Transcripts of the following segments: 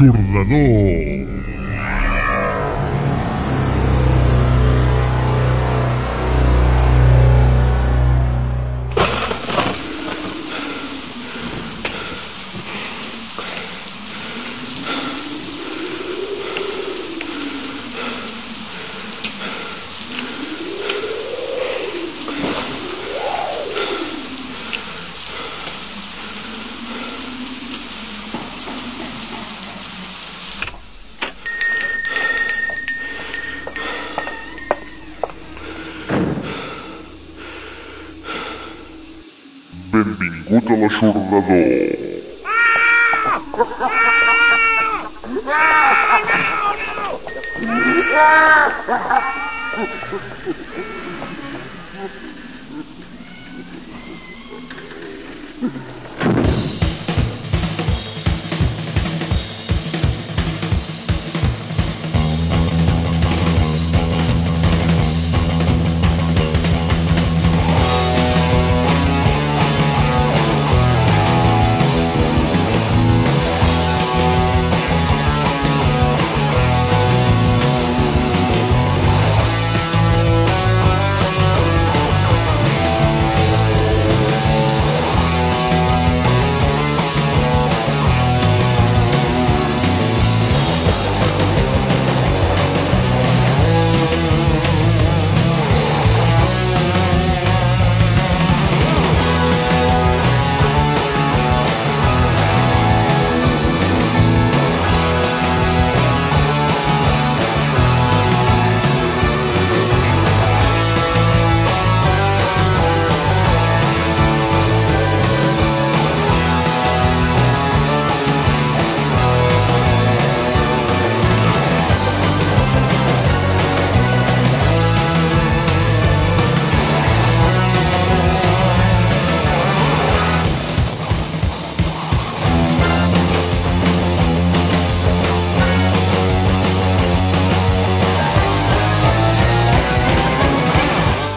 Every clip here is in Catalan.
L'aixordador.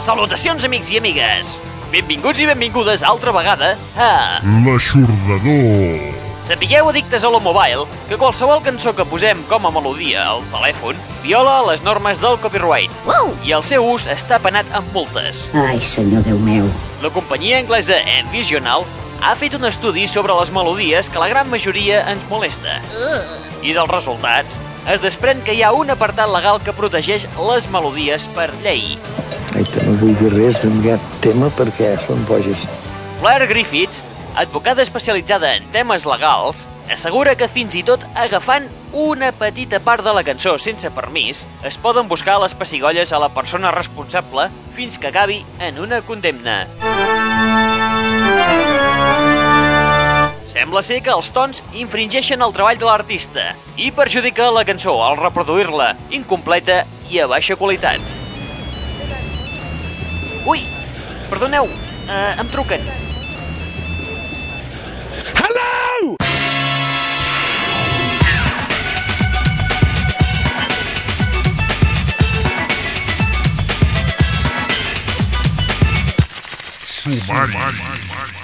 Salutacions, amics i amigues! Benvinguts i benvingudes altra vegada a... L'aixordador. Sapigueu, addictes a lo mobile, que qualsevol cançó que posem com a melodia al telèfon viola les normes del copyright Uau! i el seu ús està penat amb multes. Ai, senyor Déu meu. La companyia anglesa Envisional ha fet un estudi sobre les melodies que la gran majoria ens molesta. I dels resultats es desprèn que hi ha un apartat legal que protegeix les melodies per llei. Ai, que no vull dir res aquest tema perquè són boges. Blair Griffiths, advocada especialitzada en temes legals, assegura que fins i tot agafant una petita part de la cançó sense permís, es poden buscar les pessigolles a la persona responsable fins que acabi en una condemna. Sembla ser que els tons infringeixen el treball de l'artista i perjudica la cançó al reproduir-la incompleta i a baixa qualitat. Ui, perdoneu, uh, em truquen. Hello! Sumari. It's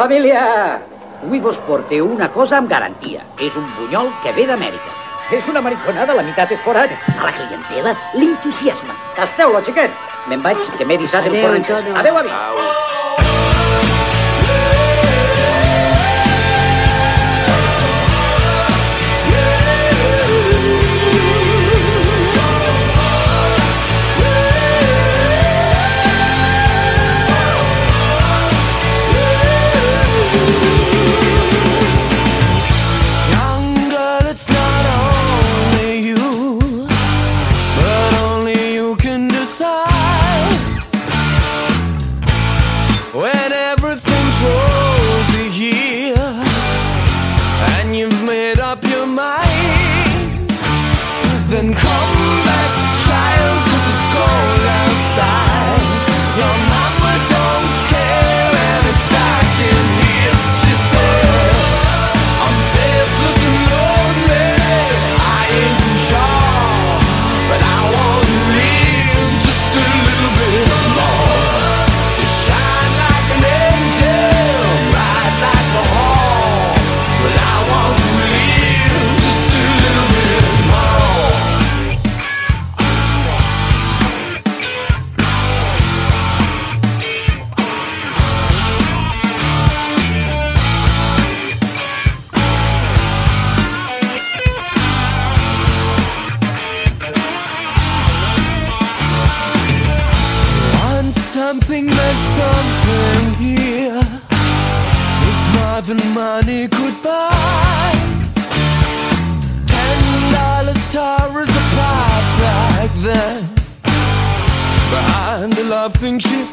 família! Avui vos porteu una cosa amb garantia. És un bunyol que ve d'Amèrica. És una mariconada, la meitat és forat. A la clientela l'entusiasme. Tasteu-lo, xiquets! Me'n vaig, que m'he dissat Adeu, el corretxó. Adéu, avi! Au. I think she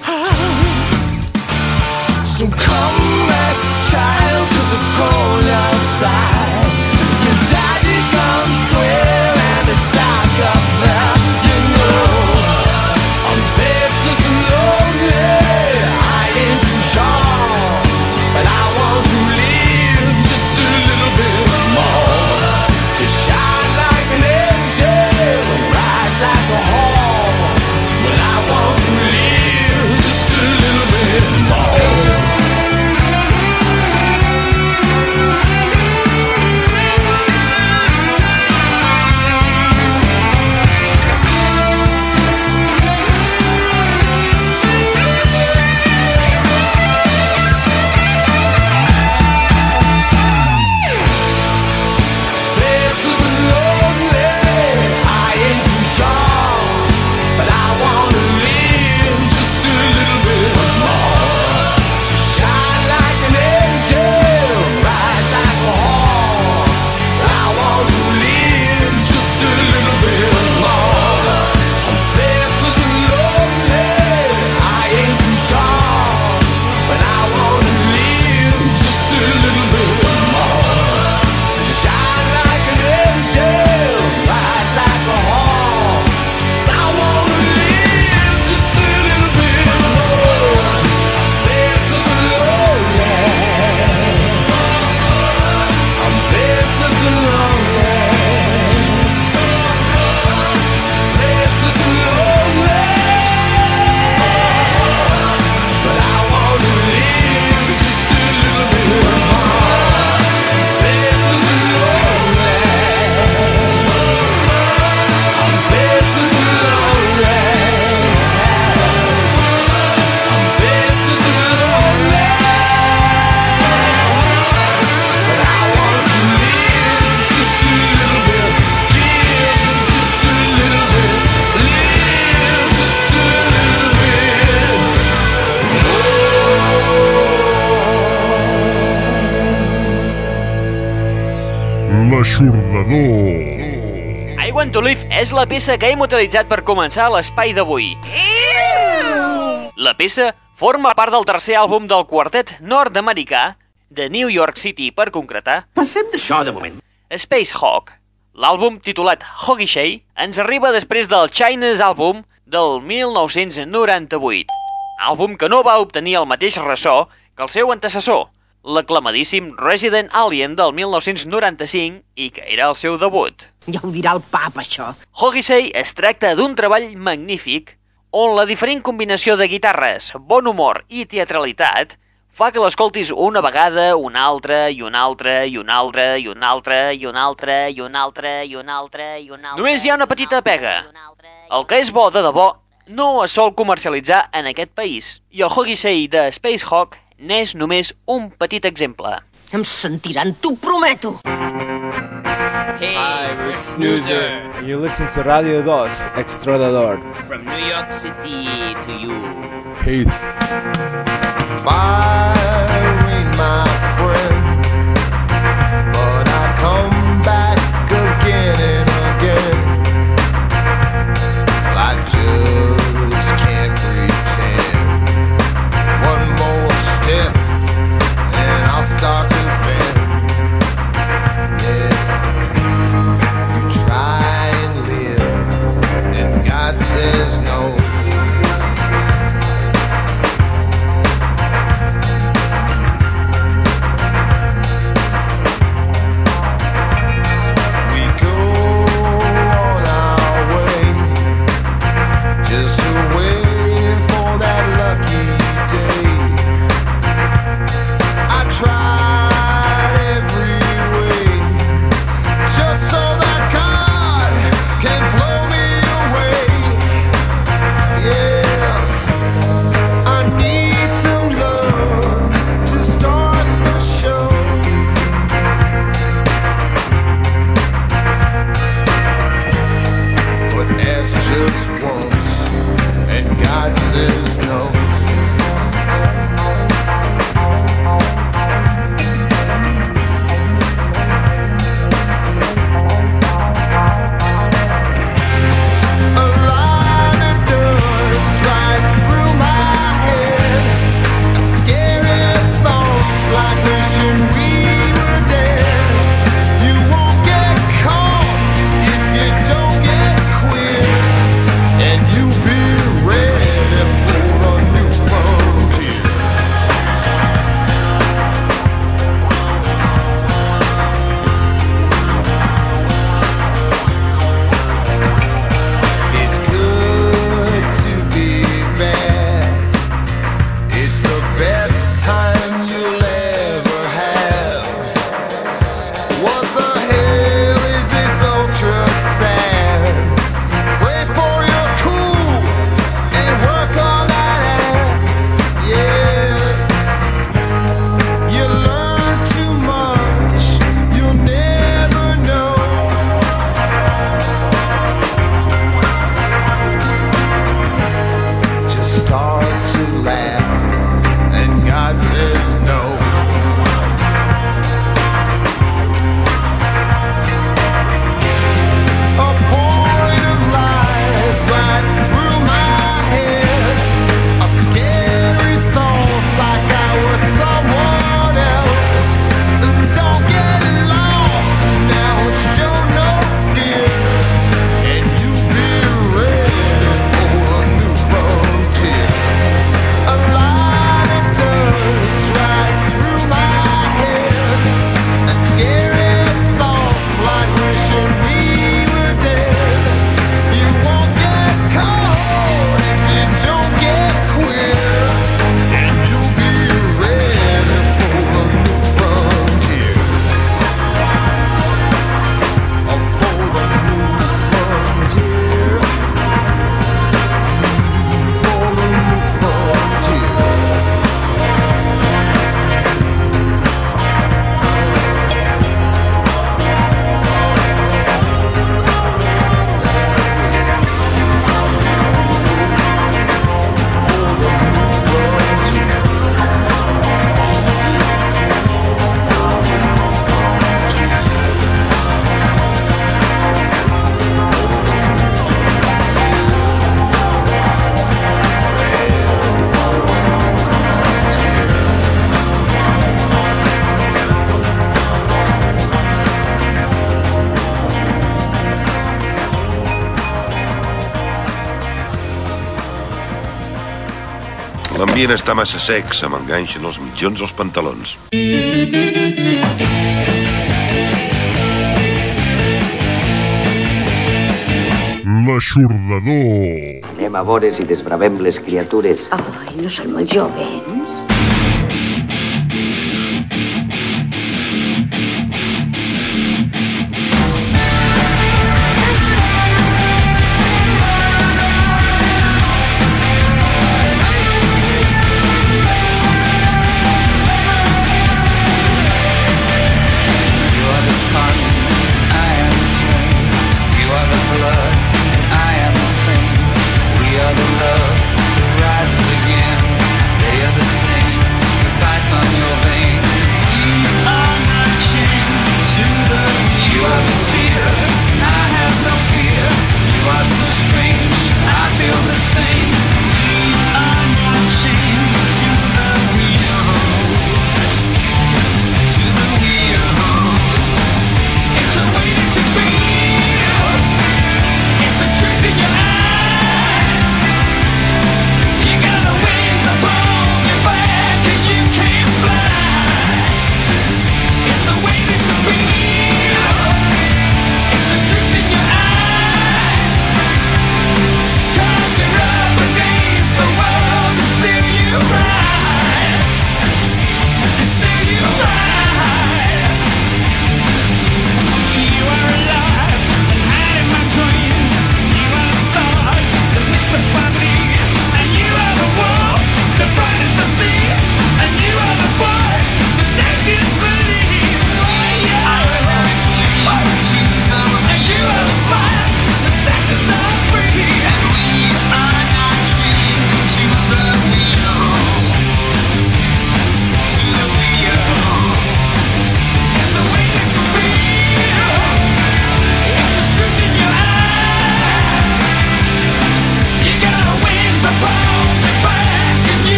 peça que hem utilitzat per començar l'espai d'avui. La peça forma part del tercer àlbum del quartet nord-americà de New York City, per concretar. Passem d'això de moment. Space Hawk. L'àlbum titulat Hoggy Shay ens arriba després del China's Album del 1998. Àlbum que no va obtenir el mateix ressò que el seu antecessor, l'aclamadíssim Resident Alien del 1995 i que era el seu debut. Ja ho dirà el pap, això. Hogisei es tracta d'un treball magnífic on la diferent combinació de guitarres, bon humor i teatralitat fa que l'escoltis una vegada, una altra, i una altra, i una altra, i una altra, i una altra, i una altra, i una altra, i una altra... Només hi ha una petita pega. El que és bo de debò no es sol comercialitzar en aquest país, i el Hogisei de Spacehawk n'és només un petit exemple. Em sentiran, t'ho prometo! Mm -hmm. Hey, we're Snoozer. And you're listening to Radio 2, Extradador. From New York City to you. Peace. firing, L'ambient està massa sec, se m'enganxen els mitjons als pantalons. L'aixordador. Anem a veure si desbravem les criatures. Ai, no són molt jovens?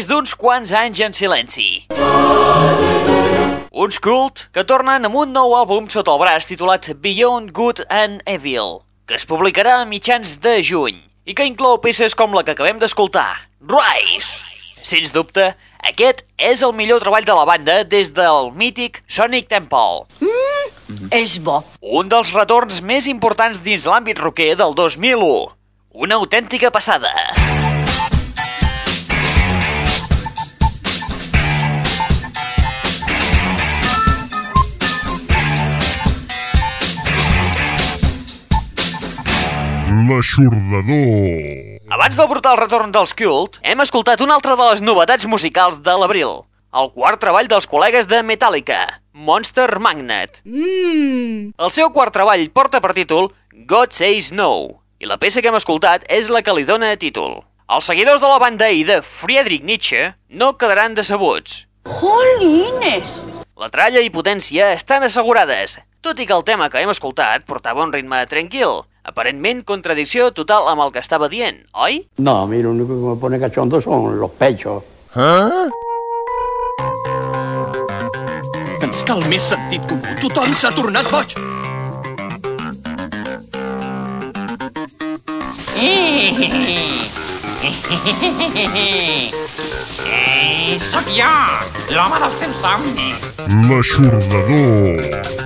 Després d'uns quants anys en silenci. Uns Cult que tornen amb un nou àlbum sota el braç titulat Beyond Good and Evil, que es publicarà a mitjans de juny i que inclou peces com la que acabem d'escoltar, Rise. Sens dubte, aquest és el millor treball de la banda des del mític Sonic Temple. És bo. Un dels retorns més importants dins l'àmbit rocker del 2001. Una autèntica passada. L'aixordador. Abans del brutal retorn dels Cult, hem escoltat una altra de les novetats musicals de l'abril. El quart treball dels col·legues de Metallica, Monster Magnet. Mm. El seu quart treball porta per títol God Says No, i la peça que hem escoltat és la que li dona títol. Els seguidors de la banda i de Friedrich Nietzsche no quedaran decebuts. Jolines! La tralla i potència estan assegurades, tot i que el tema que hem escoltat portava un ritme tranquil, aparentment contradicció total amb el que estava dient, oi? No, a mí lo único que me pone cachondo son los pechos. Ens cal més sentit comú. Tothom s'ha tornat boig. Ei, sóc jo, l'home dels teus somnis. L'aixordador.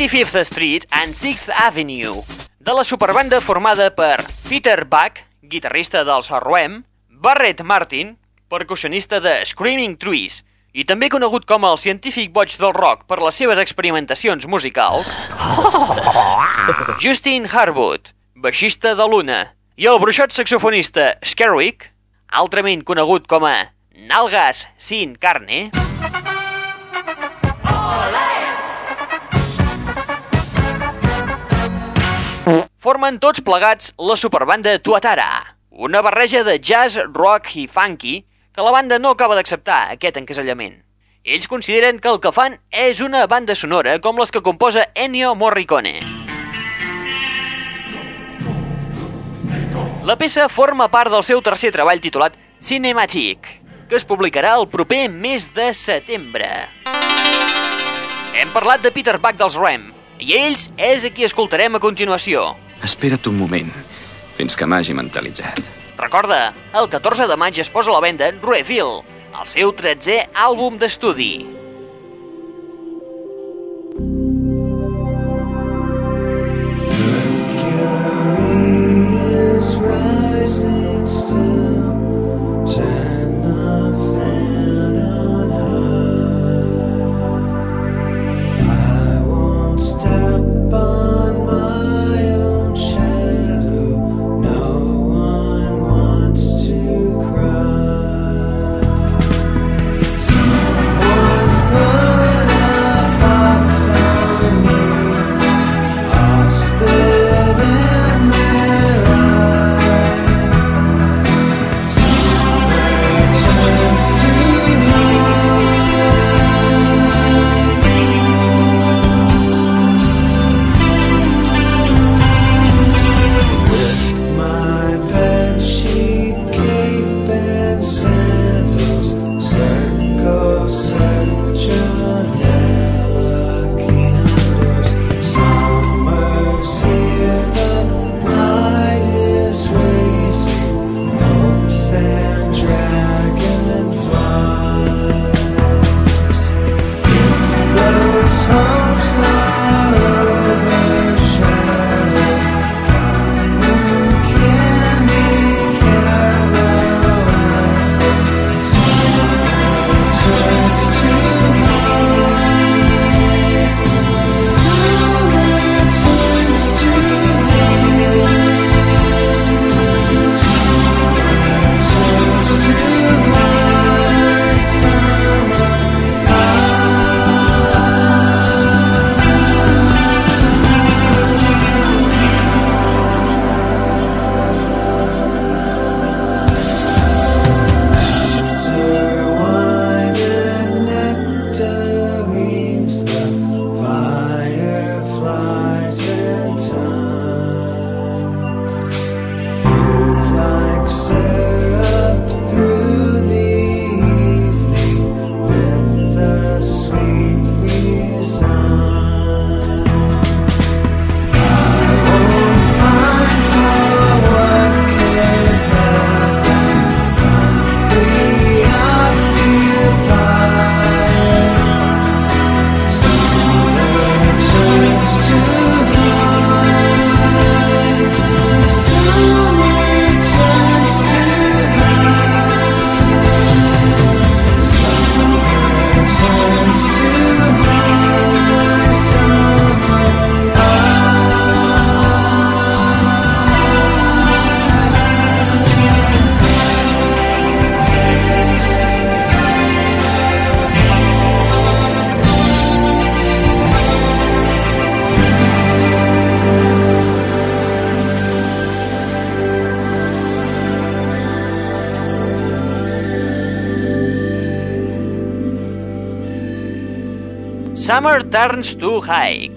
25th Street and 6th Avenue, de la superbanda formada per Peter Buck, guitarrista dels Ruem, Barrett Martin, percussionista de Screaming Trees, i també conegut com el científic boig del rock per les seves experimentacions musicals, Justin Harwood, baixista de Luna, i el bruixot saxofonista Skerwick, altrament conegut com a Nalgas Sin Carne, formen tots plegats la superbanda Tuatara, una barreja de jazz, rock i funky que la banda no acaba d'acceptar aquest encasellament. Ells consideren que el que fan és una banda sonora com les que composa Ennio Morricone. La peça forma part del seu tercer treball titulat Cinematic, que es publicarà el proper mes de setembre. Hem parlat de Peter Buck dels Rem, i ells és a qui escoltarem a continuació. Espera't un moment, fins que m'hagi mentalitzat. Recorda, el 14 de maig es posa a la venda Reveal, el seu 13è àlbum d'estudi. is rising Turns to Hike,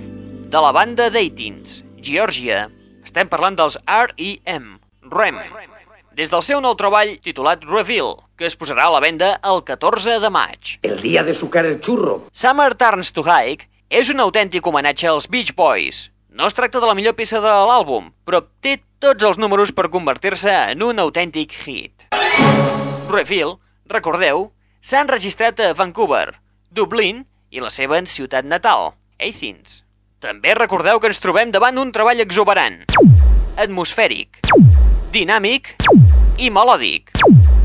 de la banda Datings, Geòrgia. Estem parlant dels R.E.M., REM, des del seu nou treball titulat Reveal, que es posarà a la venda el 14 de maig. El día de sucar el churro. Summer Turns to Hike és un autèntic homenatge als Beach Boys. No es tracta de la millor peça de l'àlbum, però té tots els números per convertir-se en un autèntic hit. Reveal, recordeu, s'ha enregistrat a Vancouver, Dublín i la seva ciutat natal, Athens. També recordeu que ens trobem davant un treball exuberant, atmosfèric, dinàmic i melòdic.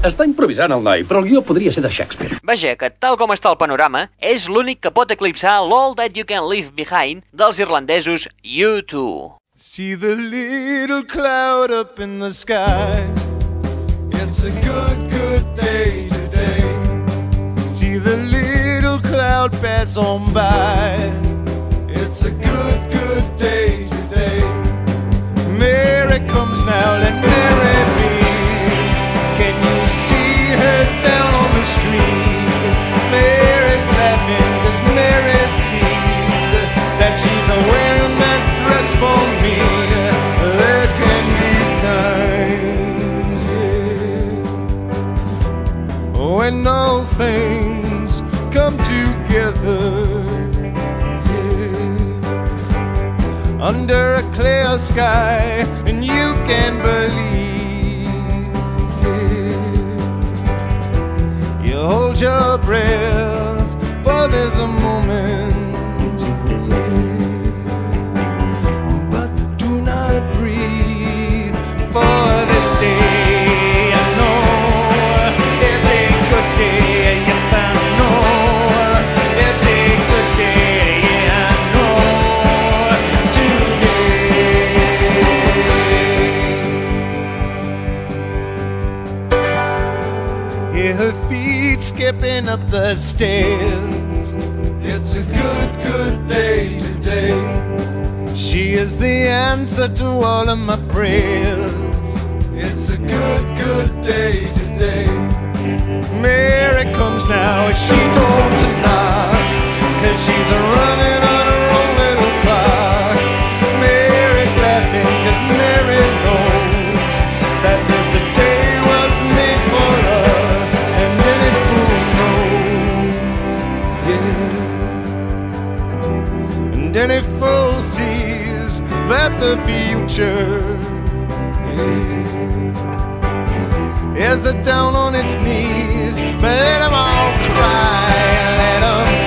Està improvisant el noi, però el guió podria ser de Shakespeare. Vaja, que tal com està el panorama, és l'únic que pot eclipsar l'All That You Can Leave Behind dels irlandesos U2. See the little cloud up in the sky. It's a good, good day today. See the little cloud pass on by. It's a good, good day today. Mary comes now, let Mary be. Can you see her down on the street? Mary's laughing cause Mary sees that she's wearing that dress for me. There can be times when all things come together. yeah, Under a clear sky, and you can believe. yeah. You hold your breath, for there's a moment. Up the stairs. It's a good, good day today. She is the answer to all of my prayers. It's a good, good day today. Mary comes now, she told to knock, cause she's running the future is it down on its knees. But let 'em all cry, let 'em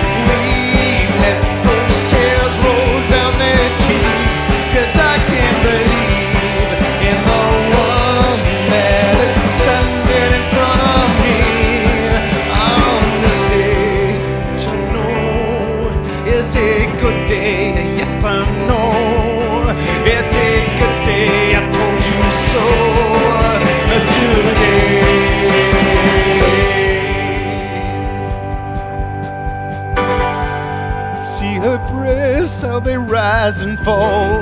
they rise and fall.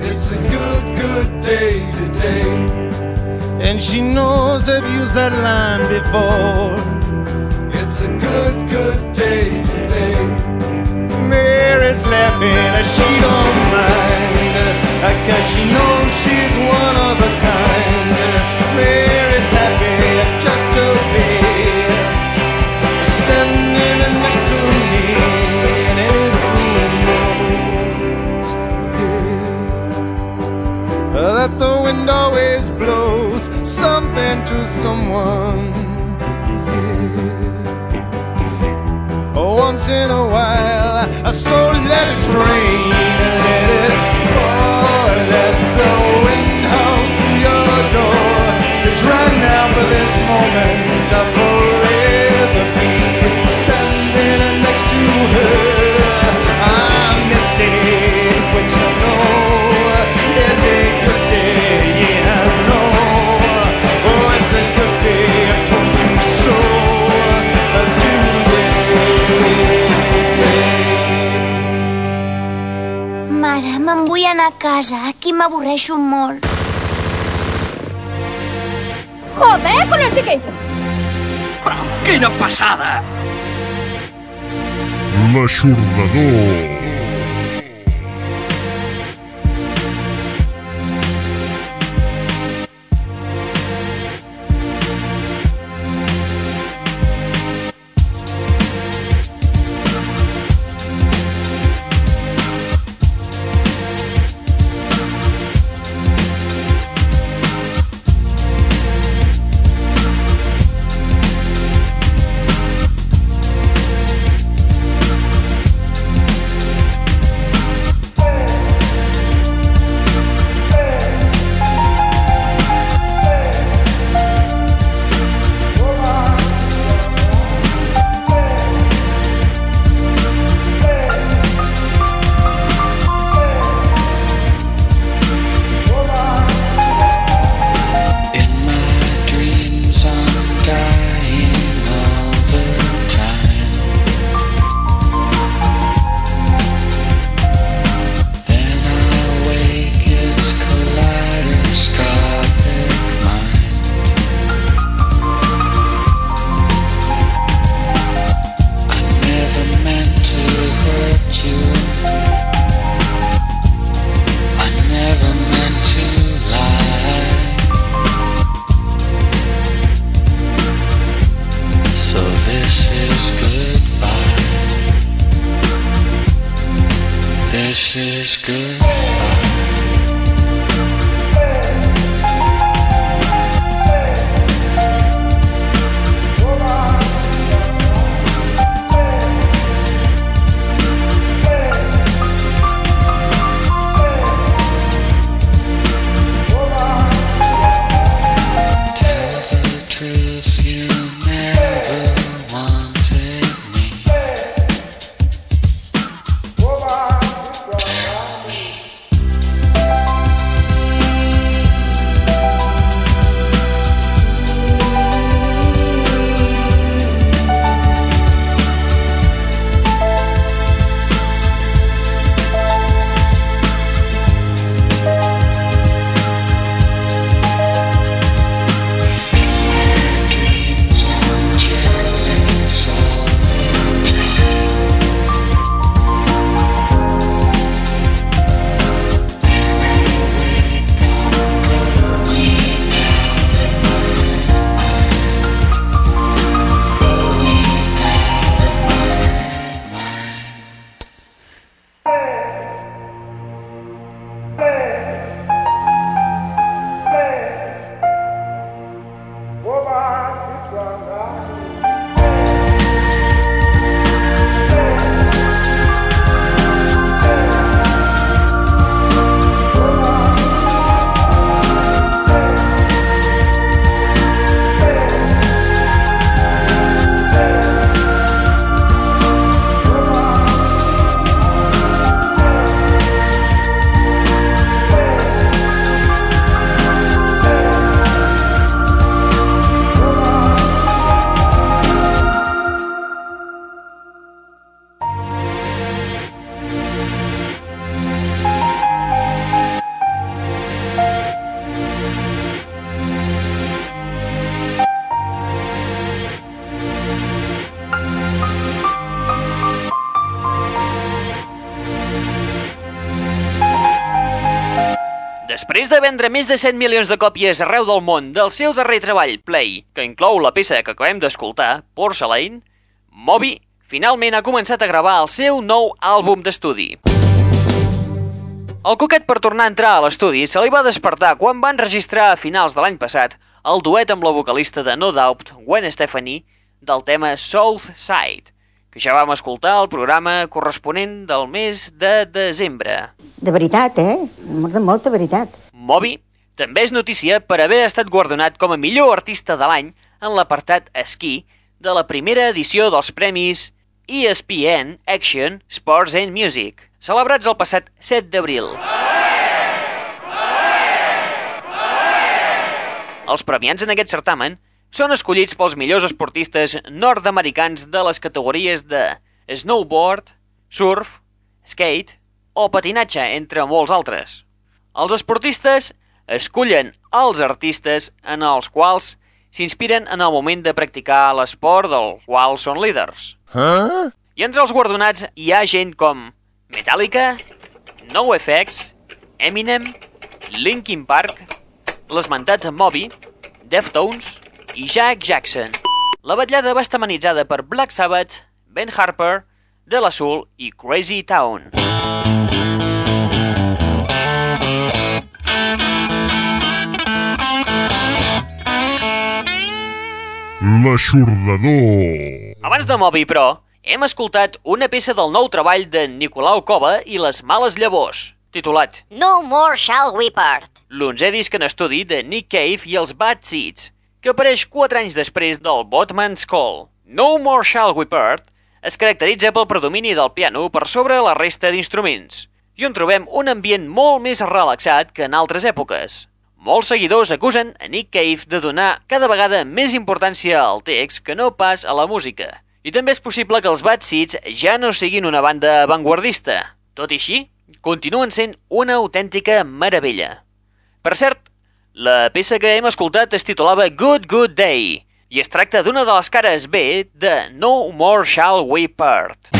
It's a good, good day today. And she knows I've used that line before. It's a good, good day today. Mary's laughing she don't mind Cause she knows she's one of a kind Someone once in a while. So let it rain, a casa. Aquí m'avorreixo molt. Joder, con el chiquillo. Quina passada! L'aixordador. Vendre més de 100 milions de còpies arreu del món del seu darrer treball, Play, que inclou la peça que acabem d'escoltar, Porcelain, Moby finalment ha començat a gravar el seu nou àlbum d'estudi. El coquet per tornar a entrar a l'estudi se li va despertar quan van registrar a finals de l'any passat el duet amb la vocalista de No Doubt, Gwen Stefani, del tema South Side, que ja vam escoltar al programa corresponent del mes de desembre. De veritat, eh? De molta veritat. Moby també és notícia per haver estat guardonat com a millor artista de l'any en l'apartat esquí de la primera edició dels premis ESPN Action Sports and Music, celebrats el passat 7 d'abril. Els premiats en aquest certamen són escollits pels millors esportistes nord-americans de les categories de snowboard, surf, skate o patinatge, entre molts altres. Els esportistes escullen els artistes en els quals s'inspiren en el moment de practicar l'esport del qual són líders. Huh? I entre els guardonats hi ha gent com Metallica, NoFX, Eminem, Linkin Park, l'esmentat Moby, Deftones i Jack Jackson. La vetllada va estar amenitzada per Black Sabbath, Ben Harper, De La Soul i Crazy Town. L'aixordador. Abans de Moby, però, hem escoltat una peça del nou treball de Nicolau Cova i les males llavors, titulat No more shall we part. l'onzè disc en estudi de Nick Cave i els Bad Seeds, que apareix 4 anys després del Botman's Call. No More Shall We Part es caracteritza pel predomini del piano per sobre la resta d'instruments, i on trobem un ambient molt més relaxat que en altres èpoques. Molts seguidors acusen a Nick Cave de donar cada vegada més importància al text que no pas a la música. I també és possible que els Bad Seeds ja no siguin una banda avantguardista. Tot i així, continuen sent una autèntica meravella. Per cert, la peça que hem escoltat es titulava Good Good Day i es tracta d'una de les cares B de No More Shall We Part.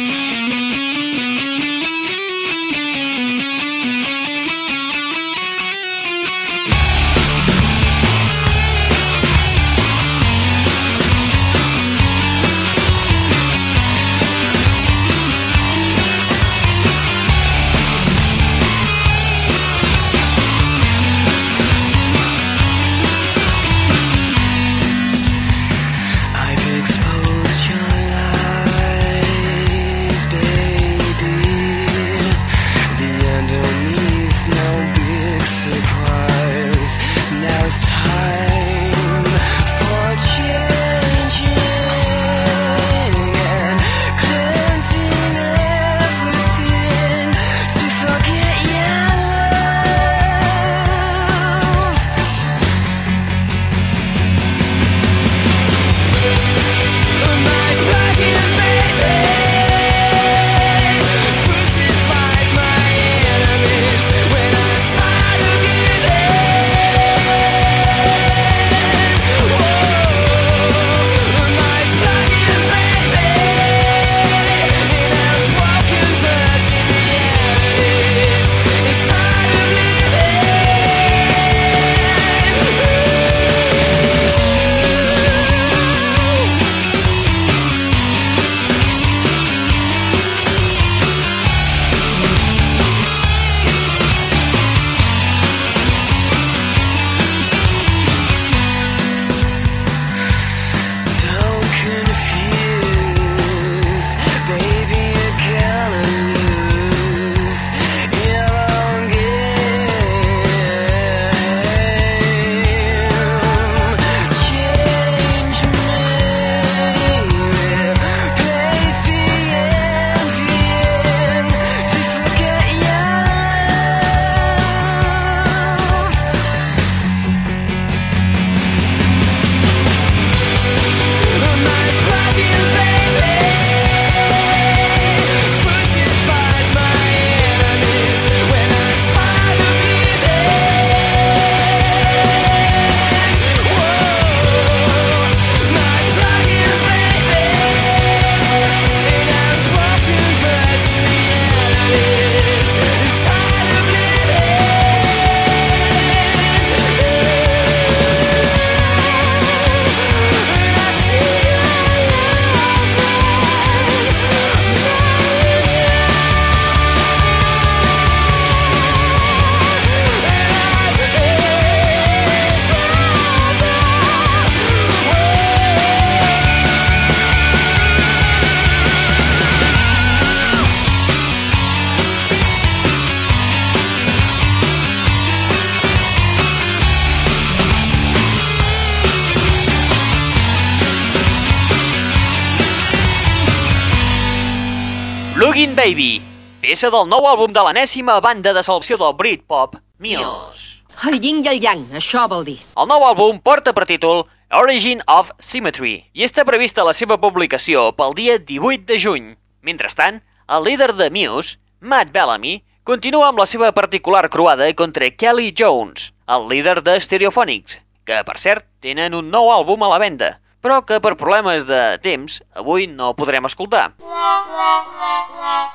Peça del nou àlbum de l'enèsima banda de selecció del Britpop, Muse. El yin i el yang, això vol dir. El nou àlbum porta per títol Origin of Symmetry i està prevista la seva publicació pel dia 18 de juny. Mentrestant, el líder de Muse, Matt Bellamy, continua amb la seva particular croada contra Kelly Jones, el líder de Stereophonics, que, per cert, tenen un nou àlbum a la venda, però que per problemes de temps avui no podrem escoltar.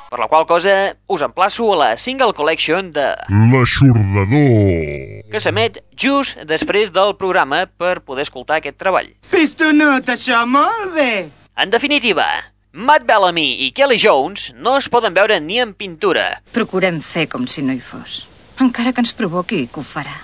Per la qual cosa us emplaço a la single collection de L'aixordador. que s'emet just després del programa per poder escoltar aquest treball. Pistonut, això, molt bé. En definitiva, Matt Bellamy i Kelly Jones no es poden veure ni en pintura. Procurem fer com si no hi fos. Encara que ens provoqui, que ho farà.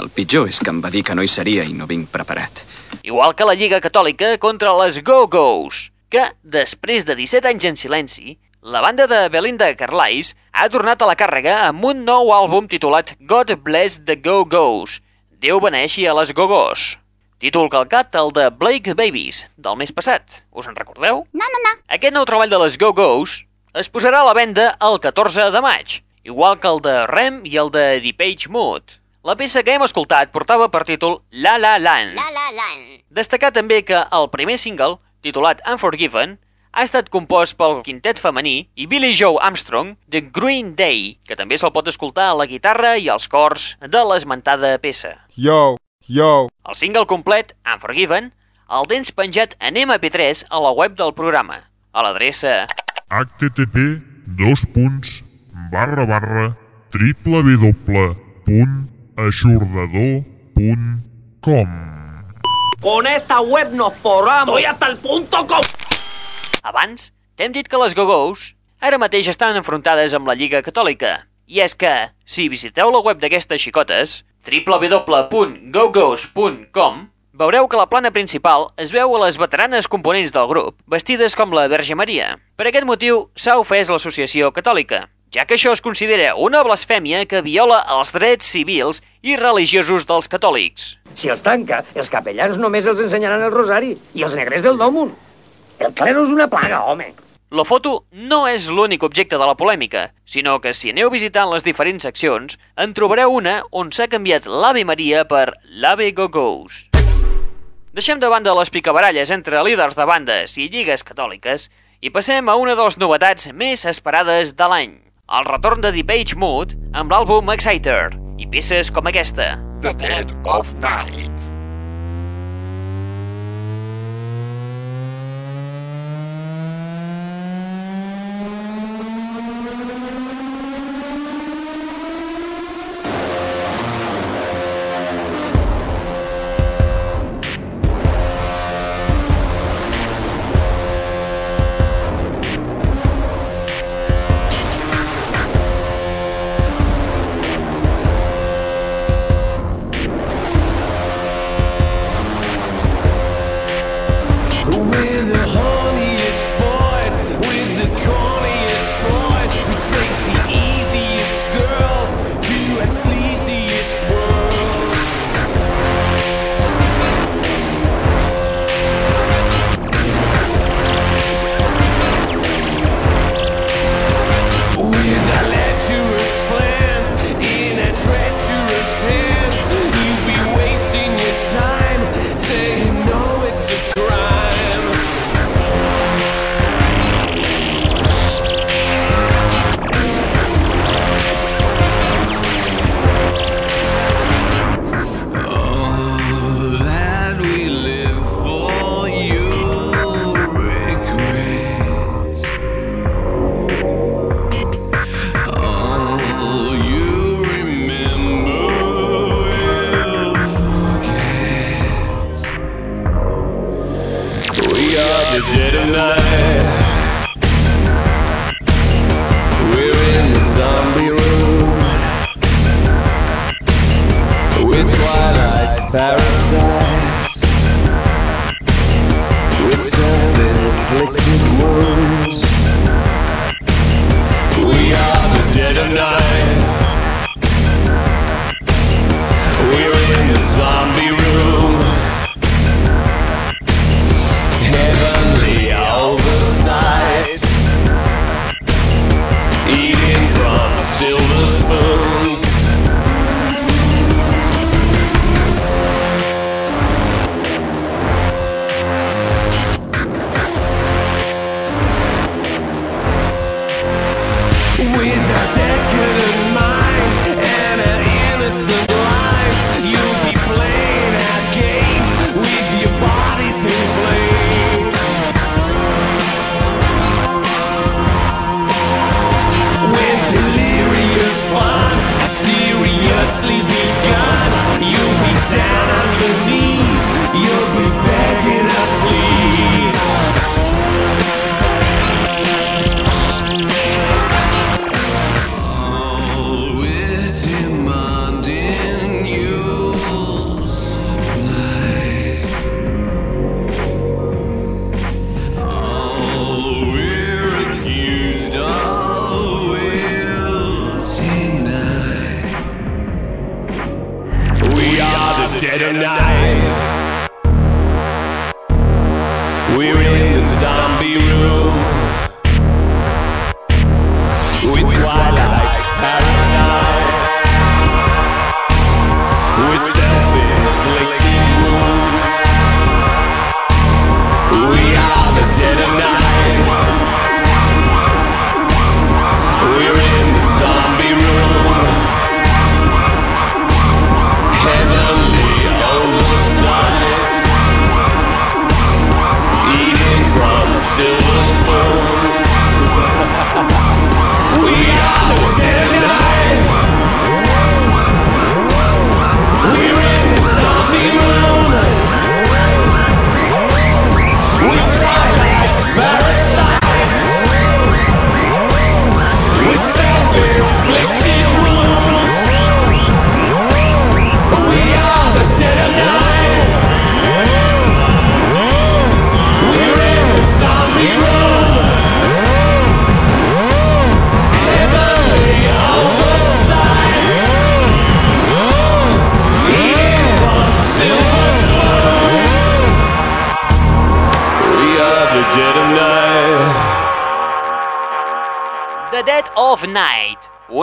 El pitjor és que em va dir que no hi seria i no vinc preparat. Igual que la Lliga Catòlica contra les Go-Go's, que, després de 17 anys en silenci, la banda de Belinda Carlisle ha tornat a la càrrega amb un nou àlbum titulat God Bless the Go-Go's, Déu beneixi a les Go-Go's. Títol calcat el de Blake Babies, del mes passat. Us en recordeu? No, no, no. Aquest nou treball de les Go-Go's es posarà a la venda el 14 de maig, igual que el de Rem i el de Depeche Mode. La peça que hem escoltat portava per títol La La Land. La La Land. Destacar també que el primer single, titulat Unforgiven, ha estat compost pel quintet femení i Billy Joe Armstrong de Green Day, que també se'l pot escoltar a la guitarra i als cors de l'esmentada peça. Yo, yo. El single complet, Unforgiven, el tens penjat en MP3 a la web del programa, a l'adreça http dos punts barra barra www.aixordador.com Con esta web nos forramos. Estoy hasta el punto com... Abans, t'hem dit que les Gogos ara mateix estan enfrontades amb la Lliga Catòlica. I és que, si visiteu la web d'aquestes xicotes, www.gogos.com, veureu que a la plana principal es veu a les veteranes components del grup, vestides com la Verge Maria. Per aquest motiu s'ha ofès l'Associació Catòlica, ja que això es considera una blasfèmia que viola els drets civils i religiosos dels catòlics. Si els tanca, els capellans només els ensenyaran el rosari i els negrers del dòmul. El clero és una plaga, home. La foto no és l'únic objecte de la polèmica, sinó que si aneu visitant les diferents seccions, en trobareu una on s'ha canviat l'Ave Maria per l'Ave Gogos. Deixem de banda les picabaralles entre líders de bandes i lligues catòliques i passem a una de les novetats més esperades de l'any, el retorn de Deep Mood amb l'àlbum Exciter i peces com aquesta. The Dead of Night. Dead of night.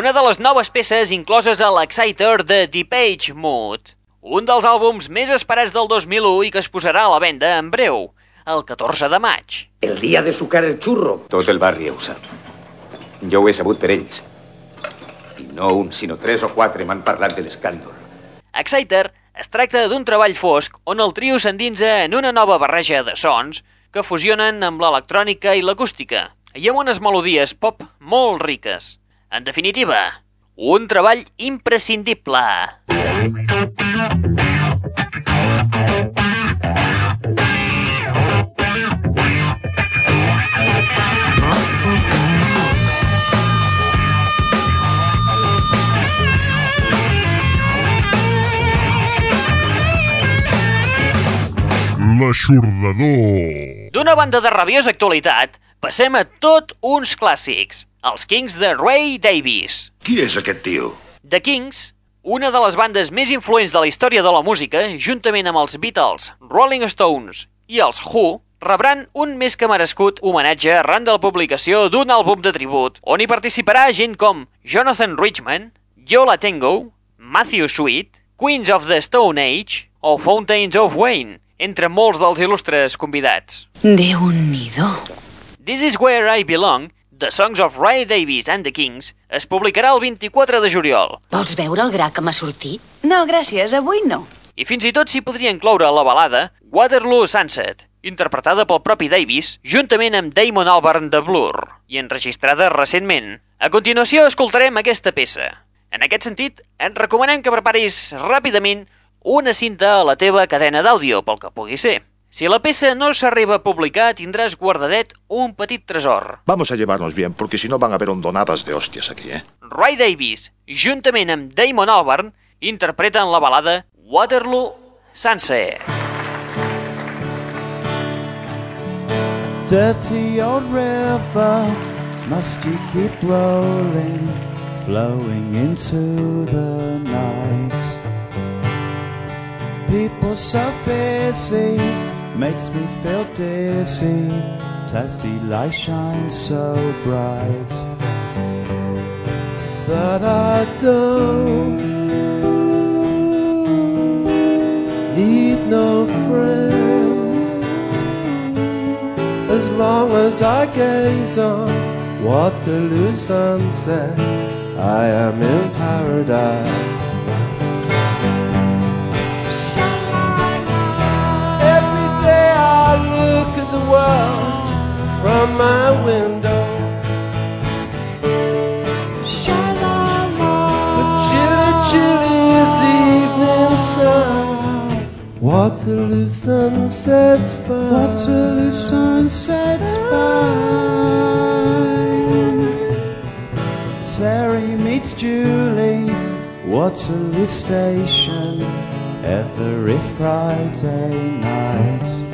Una de les noves peces incloses a l'Exciter de Deep Mood, un dels àlbums més esperats del 2001 i que es posarà a la venda en breu, el 14 de maig. El dia de sucar el xurro. Tot el barri ho sap. Jo ho he sabut per ells. I no un, sinó tres o quatre m'han parlat de l'escàndol. Exciter es tracta d'un treball fosc on el trio s'endinsa en una nova barreja de sons que fusionen amb l'electrònica i l'acústica i amb unes melodies pop molt riques. En definitiva, un treball imprescindible. L'aixordador. D'una banda de rabiosa actualitat, passem a tot uns clàssics, els Kings de Ray Davies. Qui és aquest tio? The Kings, una de les bandes més influents de la història de la música, juntament amb els Beatles, Rolling Stones i els Who, rebran un més que merescut homenatge arran de la publicació d'un àlbum de tribut, on hi participarà gent com Jonathan Richman, Yola Tango, Matthew Sweet, Queens of the Stone Age o Fountains of Wayne, entre molts dels il·lustres convidats. Déu-n'hi-do. This is Where I Belong, The Songs of Ray Davies and the Kings, es publicarà el 24 de juliol. Vols veure el gra que m'ha sortit? No, gràcies, avui no. I fins i tot s'hi podria incloure la balada Waterloo Sunset, interpretada pel propi Davis, juntament amb Damon Albarn de Blur, i enregistrada recentment. A continuació escoltarem aquesta peça. En aquest sentit, et recomanem que preparis ràpidament una cinta a la teva cadena d'àudio, pel que pugui ser. Si la peça no s'arriba a publicar, tindràs guardadet un petit tresor. Vamos a llevarnos bien, porque si no van a haber hondonadas de hostias aquí, ¿eh? Ray Davies, juntament amb Damon Albarn, interpreten la balada Waterloo Sunset. Dirty old river, must you keep rolling, flowing into the night? People so busy, makes me feel dizzy, tasty light shines so bright. But I don't need no friends as long as I gaze on Waterloo sunset. I am in paradise. From my window. But chilly, chilly is evening time. Waterloo sunsets fine. Waterloo sunsets fine. Terry meets Julie. Waterloo Station every Friday night.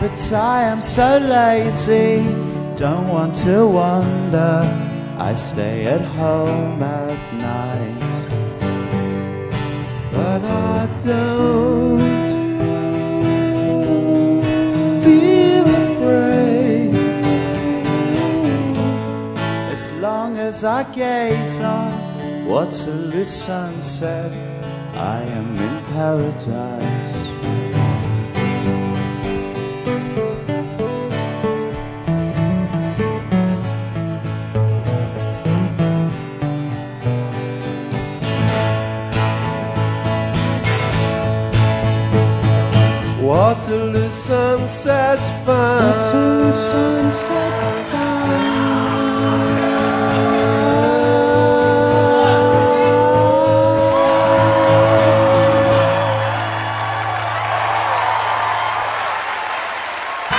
But I am so lazy, don't want to wander. I stay at home at night. But I don't feel afraid as long as I gaze on Waterloo sunset. I am in paradise. Waterloo sunset fine. Waterloo sunset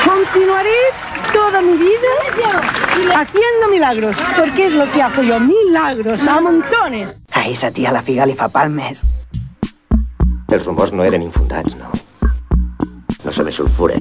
Continuaré toda mi vida haciendo milagros, porque es lo que hago yo, milagros a montones. A esa tía la figa li fa palmes. Els rumors no eren infundats, no. Se me sulfure.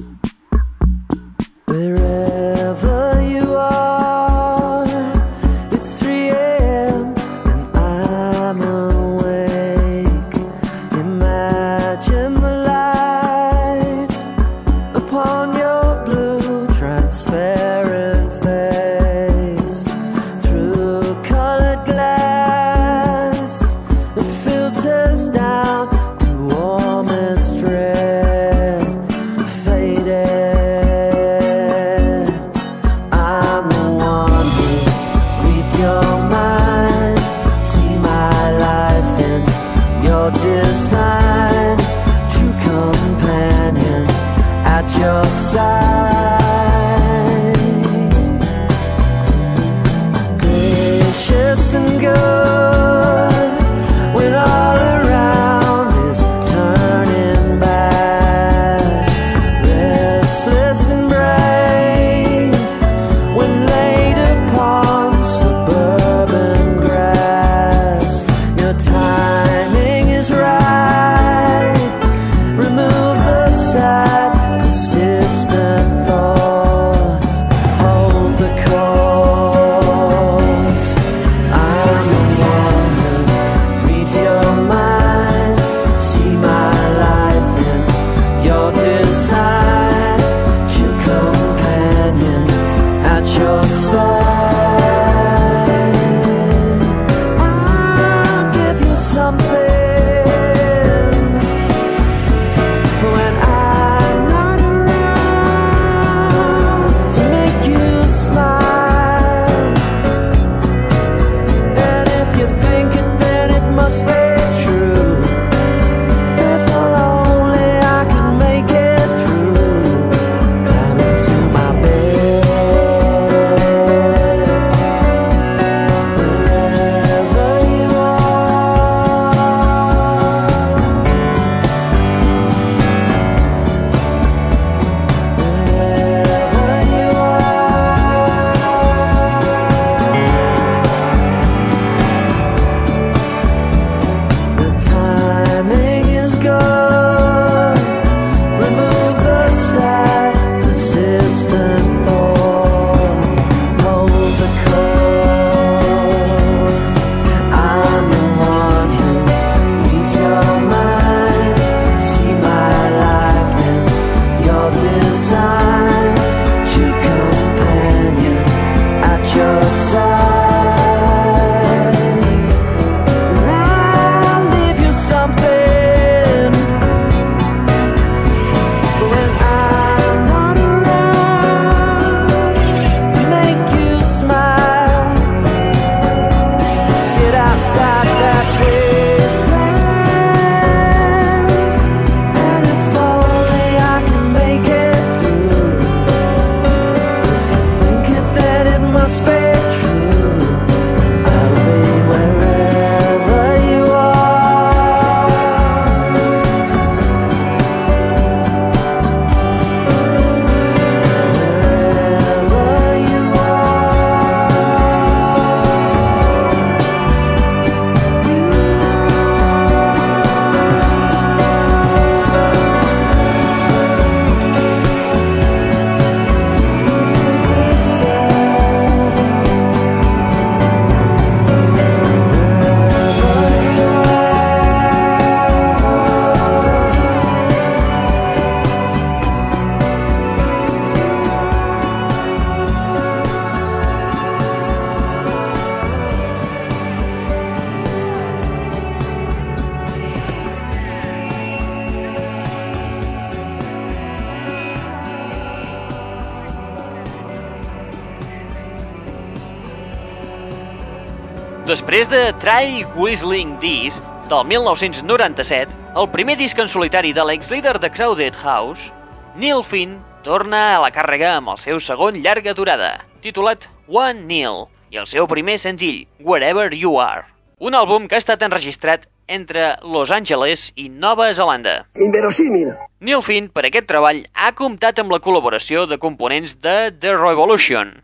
Després de Try Whistling This, del 1997, el primer disc en solitari de l'ex-líder de Crowded House, Neil Finn torna a la càrrega amb el seu segon llarga durada, titulat One Neil, i el seu primer senzill, Wherever You Are. Un àlbum que ha estat enregistrat entre Los Angeles i Nova Zelanda. Inverosímil. Neil Finn, per aquest treball, ha comptat amb la col·laboració de components de The Revolution.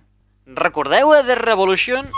Recordeu a The Revolution?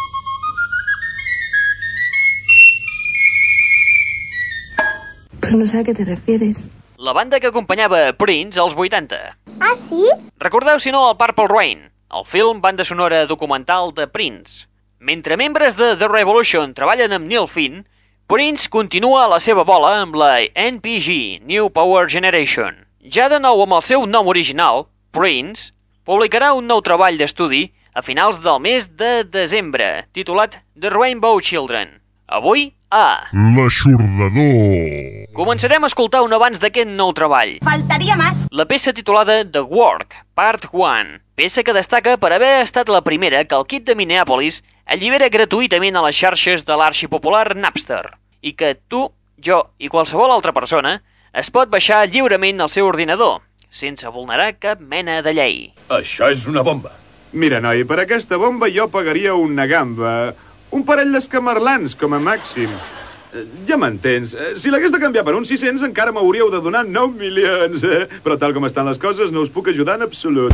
Pero no sé a qué te refieres. La banda que acompanyava a Prince als 80. Ah, sí? Recordeu, si no, el Purple Rain, el film banda sonora documental de Prince. Mentre membres de The Revolution treballen amb Neil Finn, Prince continua a la seva bola amb la NPG, New Power Generation. Ja de nou amb el seu nom original, Prince, publicarà un nou treball d'estudi a finals del mes de desembre, titulat The Rainbow Children. Avui, a... L'aixordador. Començarem a escoltar un abans d'aquest nou treball. Faltaria más. La peça titulada The Work, Part 1, peça que destaca per haver estat la primera que el kit de Minneapolis allibera gratuïtament a les xarxes de l'arxipopular Napster i que tu, jo i qualsevol altra persona es pot baixar lliurement al seu ordinador, sense vulnerar cap mena de llei. Això és una bomba. Mira, noi, per aquesta bomba jo pagaria una gamba. Un parell d'escamarlans, com a màxim. Eh, Ja m'entens. Eh, Si l'hagués de canviar per uns 600 encara m'hauríeu de donar 9 milions. Eh? Però tal com estan les coses no us puc ajudar en absolut.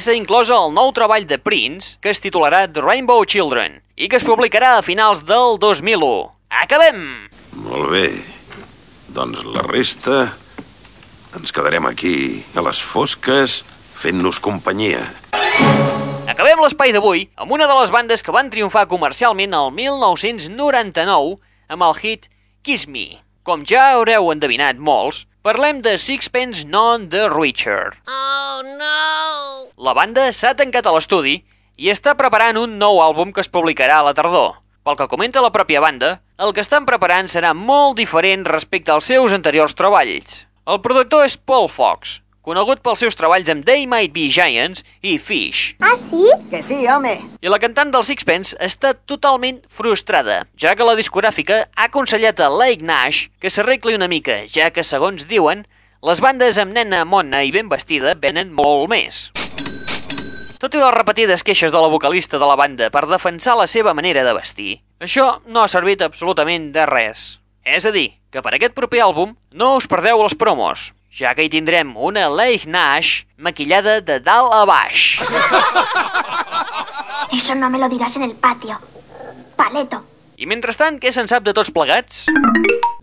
Peça inclosa al nou treball de Prince que es titularà The Rainbow Children i que es publicarà a finals del 2001. Acabem! Molt bé. Doncs la resta ens quedarem aquí, a les fosques, fent-nos companyia. Acabem l'espai d'avui amb una de les bandes que van triomfar comercialment el 1999 amb el hit Kiss Me. Com ja haureu endevinat molts, parlem de Sixpence None the Richer. Oh no! La banda s'ha tancat a l'estudi i està preparant un nou àlbum que es publicarà a la tardor. Pel que comenta la pròpia banda, el que estan preparant serà molt diferent respecte als seus anteriors treballs. El productor és Paul Fox, conegut pels seus treballs amb They Might Be Giants i Fish. ¿Ah, sí? Que sí, home. I la cantant del Sixpence està totalment frustrada, ja que la discogràfica ha aconsellat a Lake Nash que s'arregli una mica, ja que, segons diuen, les bandes amb nena mona i ben vestida venen molt més. Tot i les repetides queixes de la vocalista de la banda per defensar la seva manera de vestir, això no ha servit absolutament de res. És a dir, que per aquest proper àlbum no us perdeu els promos, ja que hi tindrem una Leigh Nash maquillada de dalt a baix. Eso no me lo dirás en el patio. Paleto. I mentrestant, què se'n sap de tots plegats?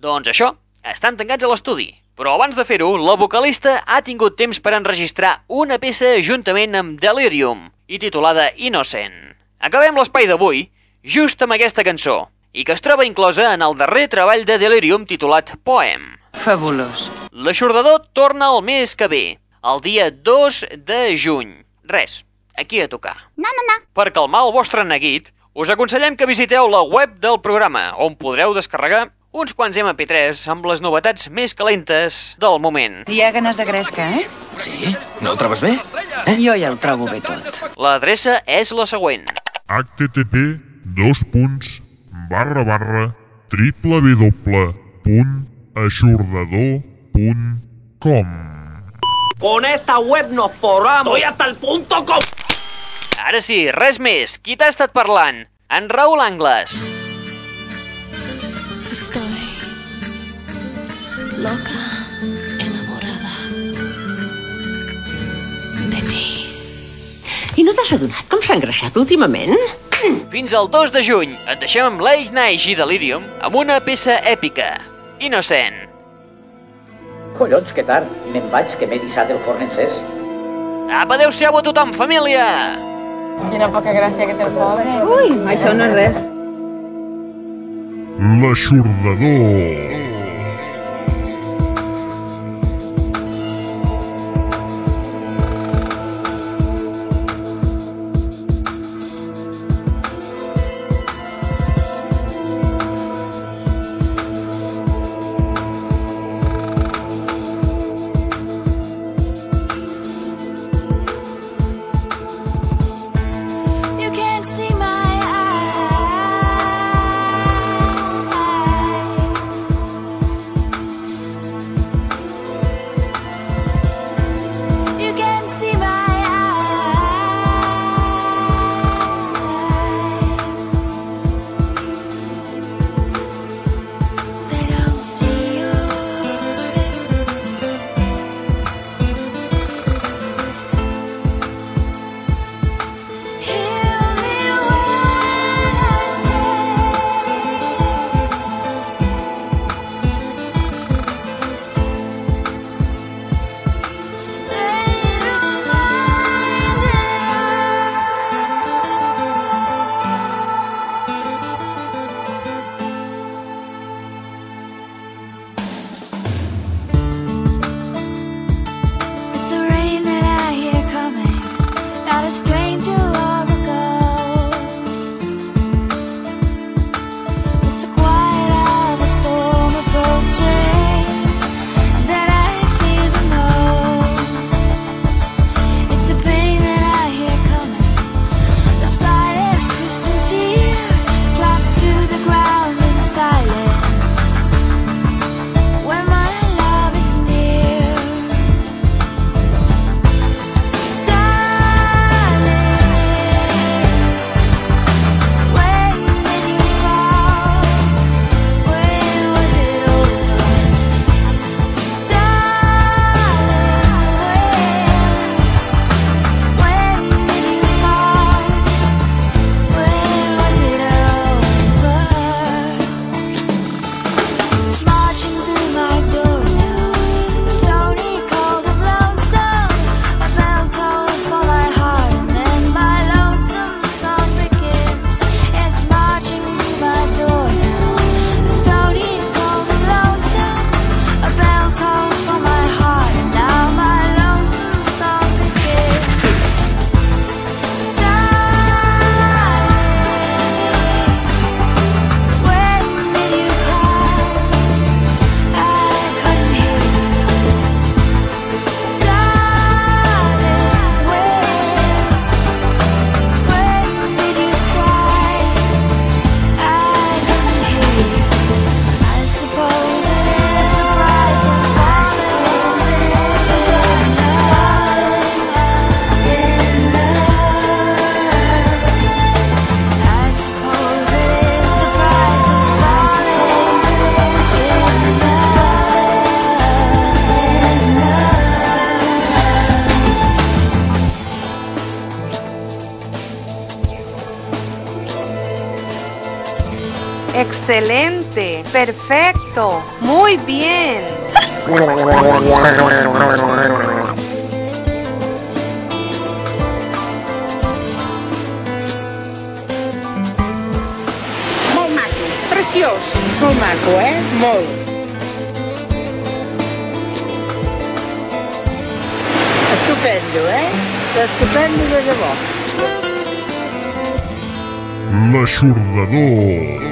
Doncs això, estan tancats a l'estudi. Però abans de fer-ho, la vocalista ha tingut temps per enregistrar una peça juntament amb Delirium i titulada Innocent. Acabem l'espai d'avui just amb aquesta cançó i que es troba inclosa en el darrer treball de Delirium titulat Poem. Fabulós. L'aixordador torna el mes que ve, el dia 2 de juny. Res, aquí a tocar. No, no, no. Per calmar el vostre neguit, us aconsellem que visiteu la web del programa, on podreu descarregar uns quants MP3 amb les novetats més calentes del moment. Hi ha ganes de gresca, eh? Sí? No ho trobes bé? Eh? Jo ja ho trobo bé tot. L'adreça és la següent. http dos punts barra barra triple punt aixordador punt com Con esta web nos forramos. Estoy hasta el punto com. Ara sí, res més. Qui t'ha estat parlant? En Raül Angles. Estoy loca, enamorada de ti. I no t'has adonat com s'ha engreixat últimament? Fins al 2 de juny et deixem amb Late Night i Delirium amb una peça èpica. Innocent. Collons, que tard. Me'n vaig, que m'he dissat el forn encès. Apa, adeu-siau a tothom, família! Quina poca gràcia que té el pobre. Ui, això no és res. L'aixordador. Perfecto, muy bien. Precioso, tomaco, eh? Molt. Estupendo, eh? Estupendo de debò. L'aixordador.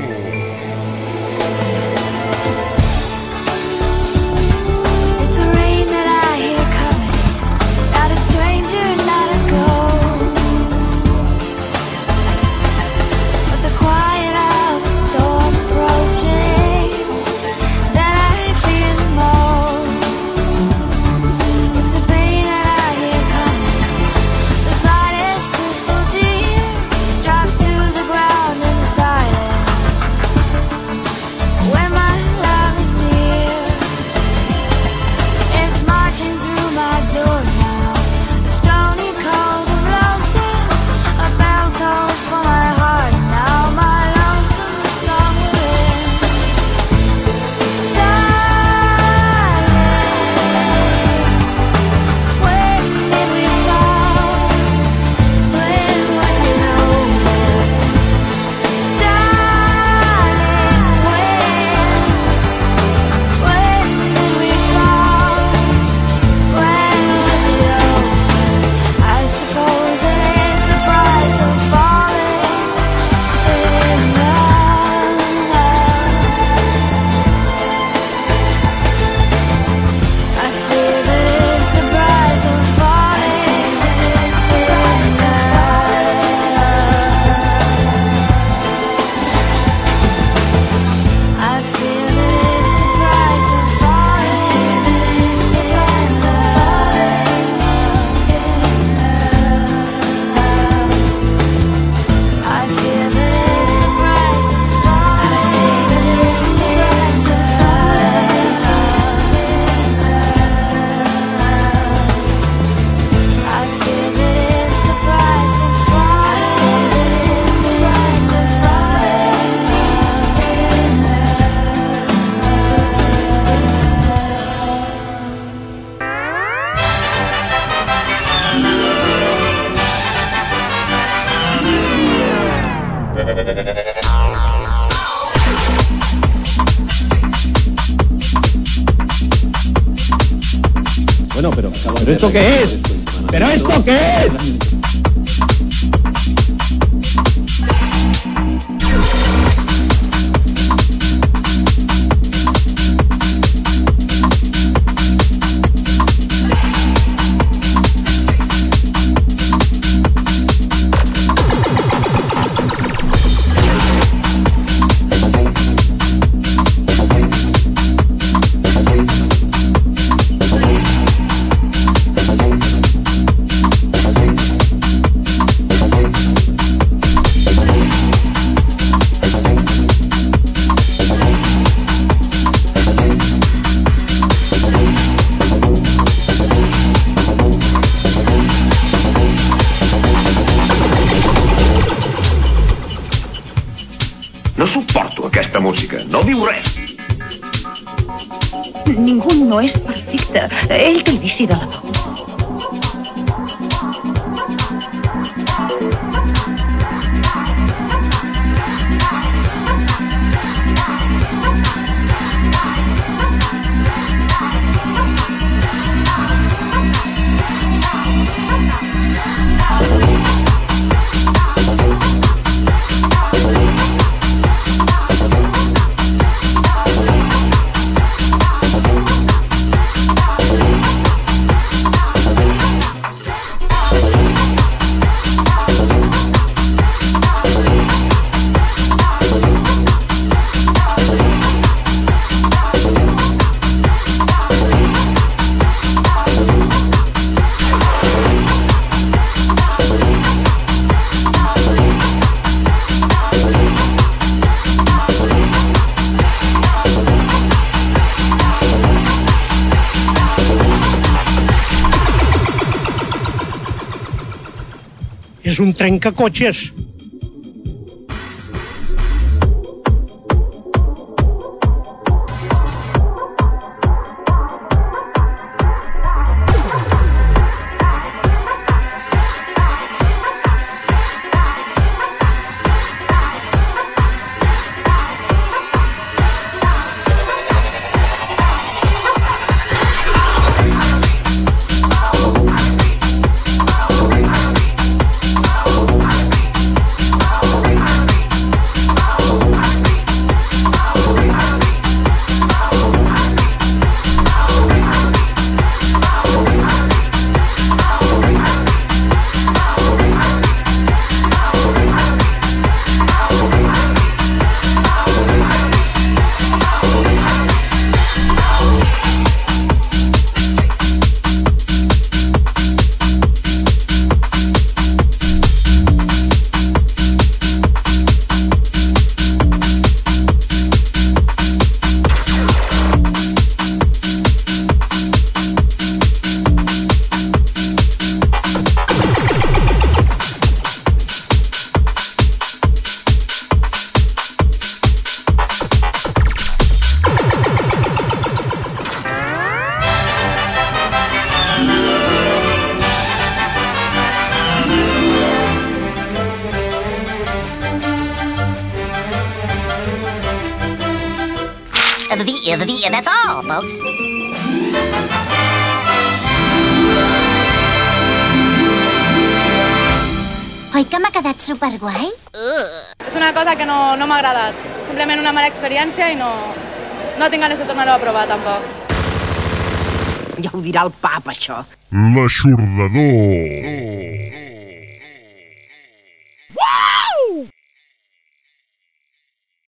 kako ćeš? Una mala experiència i no, no tinc ganes de tornar-ho a provar, tampoc. Ja ho dirà el pap, això. L'aixordador.